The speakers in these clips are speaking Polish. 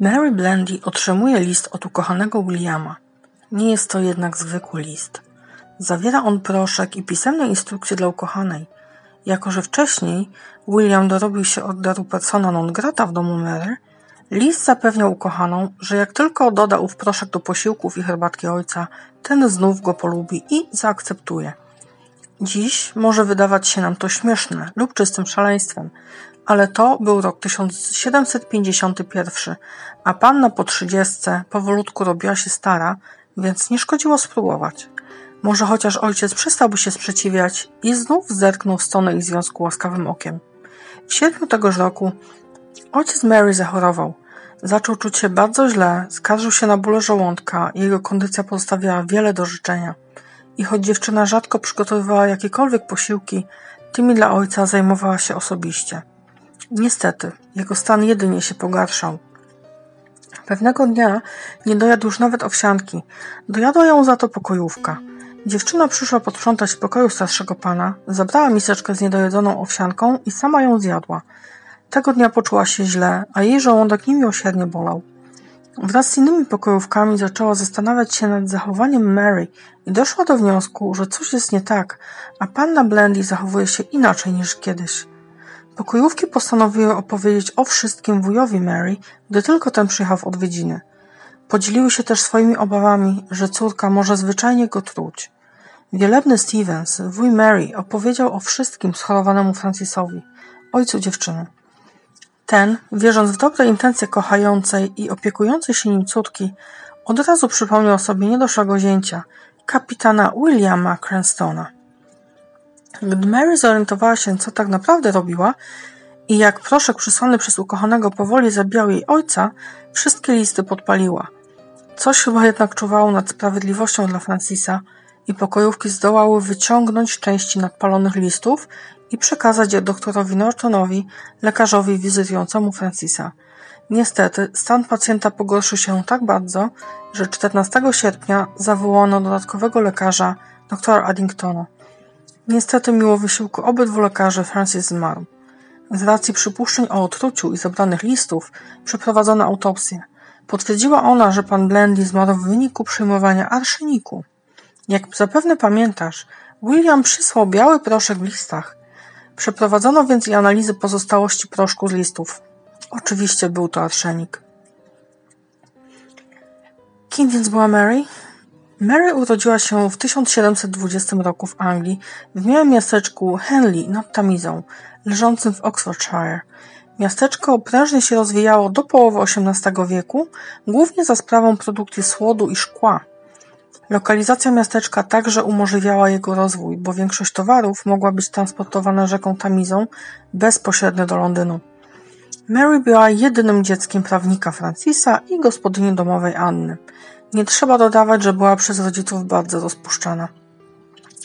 Mary Blandy otrzymuje list od ukochanego Williama. Nie jest to jednak zwykły list. Zawiera on proszek i pisemne instrukcje dla ukochanej. Jako, że wcześniej William dorobił się orderu persona non grata w domu Mary, list zapewniał ukochaną, że jak tylko doda ów proszek do posiłków i herbatki ojca, ten znów go polubi i zaakceptuje. Dziś może wydawać się nam to śmieszne lub czystym szaleństwem, ale to był rok 1751, a panna po trzydziestce powolutku robiła się stara, więc nie szkodziło spróbować. Może chociaż ojciec przestałby się sprzeciwiać i znów zerknął w stronę ich związku łaskawym okiem. W sierpniu tegoż roku ojciec Mary zachorował. Zaczął czuć się bardzo źle, skarżył się na bóle żołądka, jego kondycja pozostawiała wiele do życzenia. I choć dziewczyna rzadko przygotowywała jakiekolwiek posiłki, tymi dla ojca zajmowała się osobiście. Niestety, jego stan jedynie się pogarszał. Pewnego dnia nie dojadł już nawet owsianki. Dojadła ją za to pokojówka. Dziewczyna przyszła posprzątać w pokoju starszego pana, zabrała miseczkę z niedojedzoną owsianką i sama ją zjadła. Tego dnia poczuła się źle, a jej żołądek niemiłosiernie bolał. Wraz z innymi pokojówkami zaczęła zastanawiać się nad zachowaniem Mary i doszła do wniosku, że coś jest nie tak, a panna Blendy zachowuje się inaczej niż kiedyś. Pokojówki postanowiły opowiedzieć o wszystkim wujowi Mary, gdy tylko ten przyjechał w odwiedziny. Podzieliły się też swoimi obawami, że córka może zwyczajnie go truć. Wielebny Stevens, wuj Mary, opowiedział o wszystkim schorowanemu Francisowi, ojcu dziewczyny. Ten, wierząc w dobre intencje kochającej i opiekującej się nim córki, od razu przypomniał sobie niedoszłego zięcia, kapitana Williama Cranstona. Gdy Mary zorientowała się, co tak naprawdę robiła i jak proszek przysłany przez ukochanego powoli zabijał jej ojca, wszystkie listy podpaliła. Coś chyba jednak czuwało nad sprawiedliwością dla Francisa i pokojówki zdołały wyciągnąć części nadpalonych listów i przekazać je doktorowi Nortonowi, lekarzowi wizytującemu Francisa. Niestety, stan pacjenta pogorszył się tak bardzo, że 14 sierpnia zawołano dodatkowego lekarza, doktora Addingtona. Niestety, mimo wysiłku obydwu lekarzy, Francis zmarł. Z racji przypuszczeń o otruciu i zebranych listów przeprowadzono autopsję. Potwierdziła ona, że pan Blendy zmarł w wyniku przyjmowania arszeniku. Jak zapewne pamiętasz, William przysłał biały proszek w listach. Przeprowadzono więc i analizy pozostałości proszku z listów. Oczywiście był to arszenik. Kim więc była Mary? Mary urodziła się w 1720 roku w Anglii w małym miasteczku Henley nad Tamizą, leżącym w Oxfordshire. Miasteczko prężnie się rozwijało do połowy XVIII wieku, głównie za sprawą produkcji słodu i szkła. Lokalizacja miasteczka także umożliwiała jego rozwój, bo większość towarów mogła być transportowana rzeką Tamizą bezpośrednio do Londynu. Mary była jedynym dzieckiem prawnika Francisa i gospodyni domowej Anny. Nie trzeba dodawać, że była przez rodziców bardzo rozpuszczana.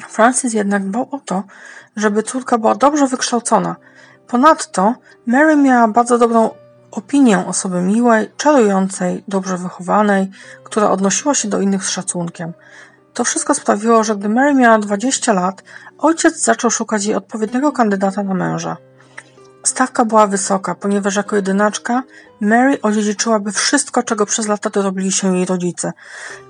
Francis jednak dbał o to, żeby córka była dobrze wykształcona. Ponadto Mary miała bardzo dobrą opinię osoby miłej, czarującej, dobrze wychowanej, która odnosiła się do innych z szacunkiem. To wszystko sprawiło, że gdy Mary miała 20 lat, ojciec zaczął szukać jej odpowiedniego kandydata na męża. Stawka była wysoka, ponieważ jako jedynaczka Mary odziedziczyłaby wszystko, czego przez lata dorobili się jej rodzice.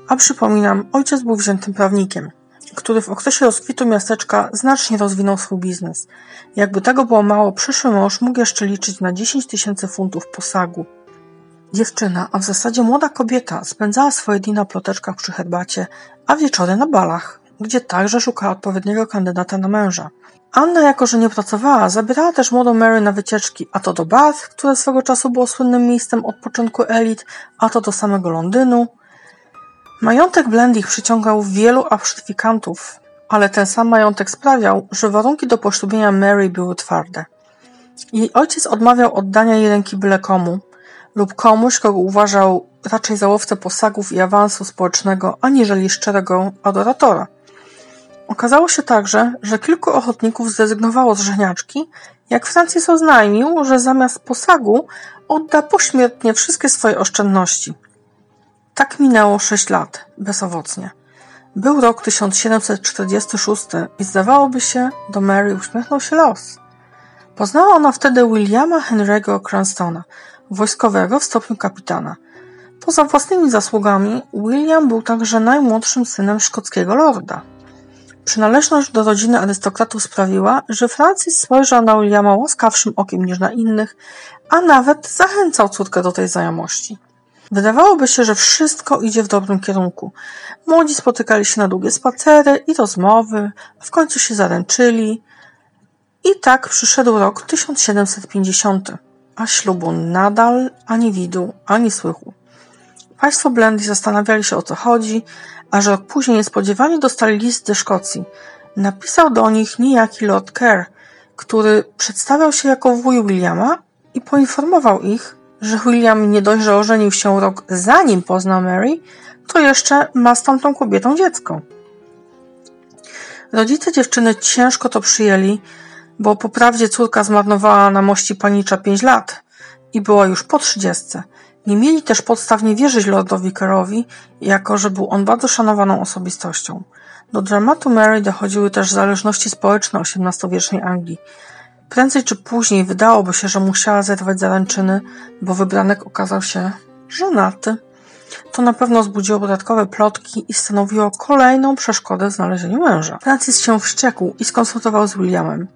A przypominam, ojciec był wziętym prawnikiem, który w okresie rozkwitu miasteczka znacznie rozwinął swój biznes. Jakby tego było mało, przyszły mąż mógł jeszcze liczyć na 10 tysięcy funtów posagu. Dziewczyna, a w zasadzie młoda kobieta, spędzała swoje dni na ploteczkach przy herbacie, a wieczory na balach, gdzie także szukała odpowiedniego kandydata na męża. Anna, jako że nie pracowała, zabierała też młodą Mary na wycieczki, a to do Bath, które swego czasu było słynnym miejscem odpoczynku elit, a to do samego Londynu. Majątek Blendich przyciągał wielu absztyfikantów, ale ten sam majątek sprawiał, że warunki do poślubienia Mary były twarde. Jej ojciec odmawiał oddania jej ręki byle komu lub komuś, kogo uważał raczej za łowcę posagów i awansu społecznego, aniżeli szczerego adoratora. Okazało się także, że kilku ochotników zrezygnowało z żeniaczki, jak Francis oznajmił, że zamiast posagu odda pośmiertnie wszystkie swoje oszczędności. Tak minęło sześć lat, bezowocnie. Był rok 1746 i zdawałoby się, do Mary uśmiechnął się los. Poznała ona wtedy Williama Henry'ego Cranstona, wojskowego w stopniu kapitana. Poza własnymi zasługami, William był także najmłodszym synem szkockiego lorda. Przynależność do rodziny arystokratów sprawiła, że Francis spojrzał na Williama łaskawszym okiem niż na innych, a nawet zachęcał córkę do tej znajomości. Wydawałoby się, że wszystko idzie w dobrym kierunku. Młodzi spotykali się na długie spacery i rozmowy, w końcu się zaręczyli. I tak przyszedł rok 1750, a ślubu nadal ani widu, ani słychu. Państwo Blendy zastanawiali się o co chodzi, a że rok później niespodziewanie dostali list ze Szkocji. Napisał do nich niejaki Lord Kerr, który przedstawiał się jako wuj Williama i poinformował ich, że William nie dość, że ożenił się rok zanim poznał Mary, to jeszcze ma z tamtą kobietą dziecko. Rodzice dziewczyny ciężko to przyjęli, bo po prawdzie córka zmarnowała na mości panicza pięć lat i była już po trzydziestce. Nie mieli też podstaw nie wierzyć Lordowi Kerrowi, jako że był on bardzo szanowaną osobistością. Do dramatu Mary dochodziły też zależności społeczne XVIII-wiecznej Anglii. Prędzej czy później wydałoby się, że musiała zerwać zaręczyny, bo wybranek okazał się żonaty. To na pewno wzbudziło dodatkowe plotki i stanowiło kolejną przeszkodę w znalezieniu męża. Francis się wściekł i skonsultował z Williamem.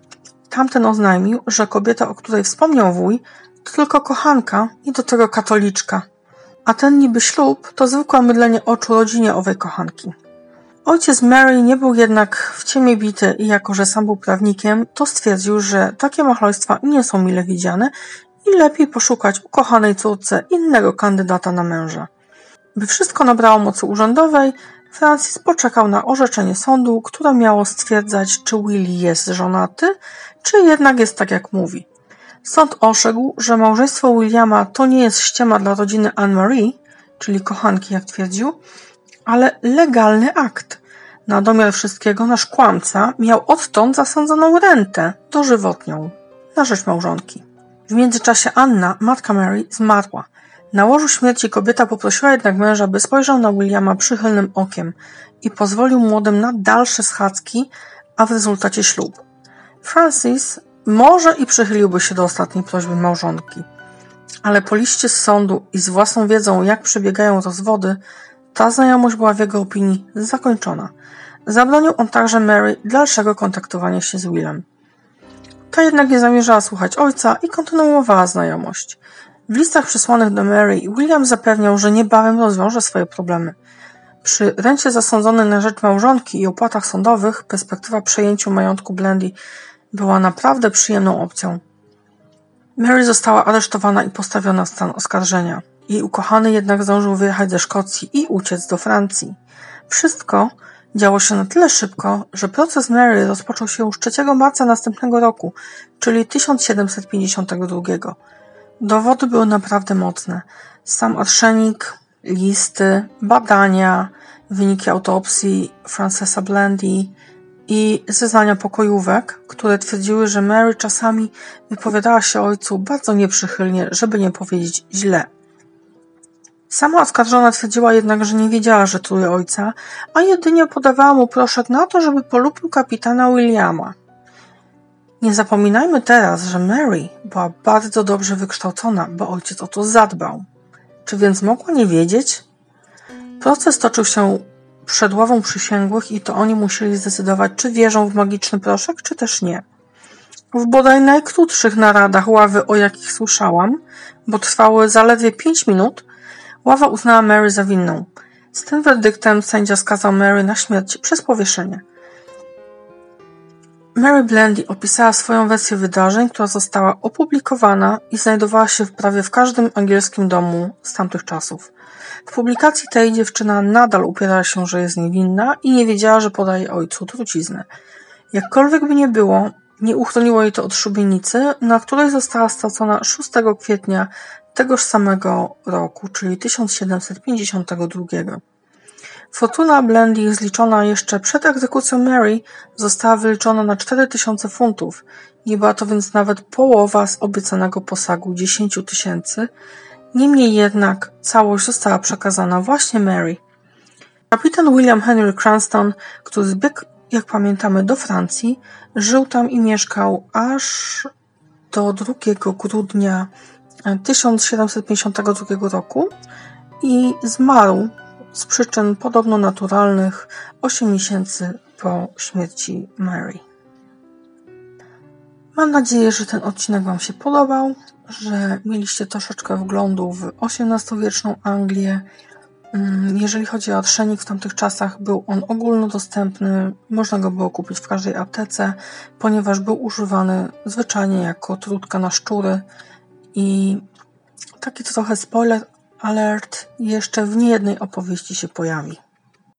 Tamten oznajmił, że kobieta, o której wspomniał wuj, tylko kochanka i do tego katoliczka. A ten niby ślub to zwykłe mydlenie oczu rodzinie owej kochanki. Ojciec Mary nie był jednak w ciemię bity i jako, że sam był prawnikiem, to stwierdził, że takie machlojstwa nie są mile widziane i lepiej poszukać ukochanej córce innego kandydata na męża. By wszystko nabrało mocy urzędowej, Francis poczekał na orzeczenie sądu, które miało stwierdzać, czy Willy jest żonaty, czy jednak jest tak jak mówi. Sąd orzekł, że małżeństwo Williama to nie jest ściema dla rodziny Anne-Marie, czyli kochanki, jak twierdził, ale legalny akt. Na domiar wszystkiego nasz kłamca miał odtąd zasądzoną rentę dożywotnią na rzecz małżonki. W międzyczasie Anna, matka Mary, zmarła. Na łożu śmierci kobieta poprosiła jednak męża, by spojrzał na Williama przychylnym okiem i pozwolił młodym na dalsze schadzki, a w rezultacie ślub. Francis może i przychyliłby się do ostatniej prośby małżonki, ale po liście z sądu i z własną wiedzą, jak przebiegają rozwody, ta znajomość była w jego opinii zakończona. Zabronił on także Mary dalszego kontaktowania się z Willem. Ta jednak nie zamierzała słuchać ojca i kontynuowała znajomość. W listach przysłanych do Mary William zapewniał, że niebawem rozwiąże swoje problemy. Przy rencie zasądzonej na rzecz małżonki i opłatach sądowych perspektywa przejęciu majątku Blendy była naprawdę przyjemną opcją. Mary została aresztowana i postawiona w stan oskarżenia. Jej ukochany jednak zdążył wyjechać ze Szkocji i uciec do Francji. Wszystko działo się na tyle szybko, że proces Mary rozpoczął się już 3 marca następnego roku, czyli 1752. Dowody były naprawdę mocne. Sam arszenik, listy, badania, wyniki autopsji Francesa Blandy i zeznania pokojówek, które twierdziły, że Mary czasami wypowiadała się ojcu bardzo nieprzychylnie, żeby nie powiedzieć źle. Sama oskarżona twierdziła jednak, że nie wiedziała, że truje ojca, a jedynie podawała mu proszek na to, żeby polubił kapitana Williama. Nie zapominajmy teraz, że Mary była bardzo dobrze wykształcona, bo ojciec o to zadbał. Czy więc mogła nie wiedzieć? Proces toczył się przed ławą przysięgłych i to oni musieli zdecydować, czy wierzą w magiczny proszek, czy też nie. W bodaj najkrótszych naradach ławy, o jakich słyszałam, bo trwały zaledwie pięć minut, ława uznała Mary za winną. Z tym werdyktem sędzia skazał Mary na śmierć przez powieszenie. Mary Blandy opisała swoją wersję wydarzeń, która została opublikowana i znajdowała się prawie w każdym angielskim domu z tamtych czasów. W publikacji tej dziewczyna nadal upierała się, że jest niewinna i nie wiedziała, że podaje ojcu truciznę. Jakkolwiek by nie było, nie uchroniło jej to od szubienicy, na której została stracona 6 kwietnia tegoż samego roku, czyli 1752. Fortuna Blandy, zliczona jeszcze przed egzekucją Mary, została wyliczona na 4000 funtów. Nie była to więc nawet połowa z obiecanego posagu 10 tysięcy. Niemniej jednak całość została przekazana właśnie Mary. Kapitan William Henry Cranston, który zbiegł, jak pamiętamy, do Francji, żył tam i mieszkał aż do 2 grudnia 1752 roku i zmarł z przyczyn podobno naturalnych 8 miesięcy po śmierci Mary. Mam nadzieję, że ten odcinek Wam się podobał, że mieliście troszeczkę wglądu w XVIII-wieczną Anglię. Mm, jeżeli chodzi o odszenik w tamtych czasach, był on ogólnodostępny, można go było kupić w każdej aptece, ponieważ był używany zwyczajnie jako trudka na szczury i taki trochę spoiler alert jeszcze w niejednej opowieści się pojawi.